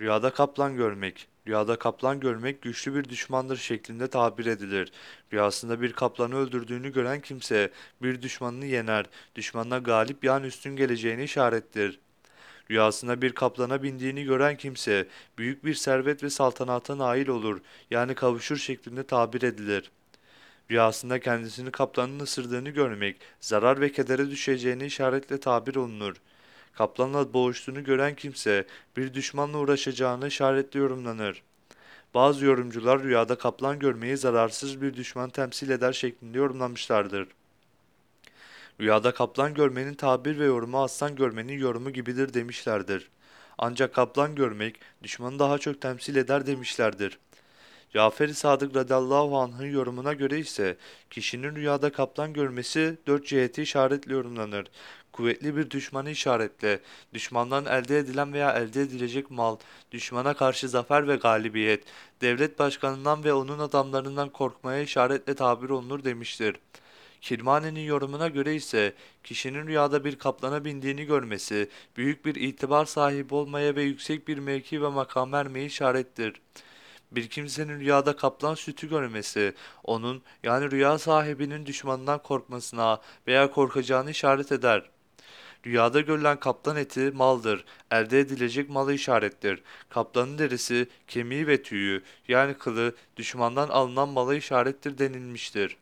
Rüyada kaplan görmek. Rüyada kaplan görmek güçlü bir düşmandır şeklinde tabir edilir. Rüyasında bir kaplanı öldürdüğünü gören kimse bir düşmanını yener. Düşmanına galip yani üstün geleceğini işarettir. Rüyasında bir kaplana bindiğini gören kimse büyük bir servet ve saltanata nail olur yani kavuşur şeklinde tabir edilir. Rüyasında kendisini kaplanın ısırdığını görmek, zarar ve kedere düşeceğini işaretle tabir olunur. Kaplanla boğuştuğunu gören kimse bir düşmanla uğraşacağını işaretle yorumlanır. Bazı yorumcular rüyada kaplan görmeyi zararsız bir düşman temsil eder şeklinde yorumlamışlardır. Rüyada kaplan görmenin tabir ve yorumu aslan görmenin yorumu gibidir demişlerdir. Ancak kaplan görmek düşmanı daha çok temsil eder demişlerdir. Cafer-i Sadık radıyallahu anh'ın yorumuna göre ise kişinin rüyada kaplan görmesi dört ciheti işaretle yorumlanır. Kuvvetli bir düşmanı işaretle, düşmandan elde edilen veya elde edilecek mal, düşmana karşı zafer ve galibiyet, devlet başkanından ve onun adamlarından korkmaya işaretle tabir olunur demiştir. Kirmani'nin yorumuna göre ise kişinin rüyada bir kaplana bindiğini görmesi, büyük bir itibar sahibi olmaya ve yüksek bir mevki ve makam vermeye işarettir. Bir kimsenin rüyada kaplan sütü görmesi, onun yani rüya sahibinin düşmanından korkmasına veya korkacağını işaret eder. Rüyada görülen kaplan eti maldır, elde edilecek malı işarettir. Kaplanın derisi, kemiği ve tüyü yani kılı düşmandan alınan mala işarettir denilmiştir.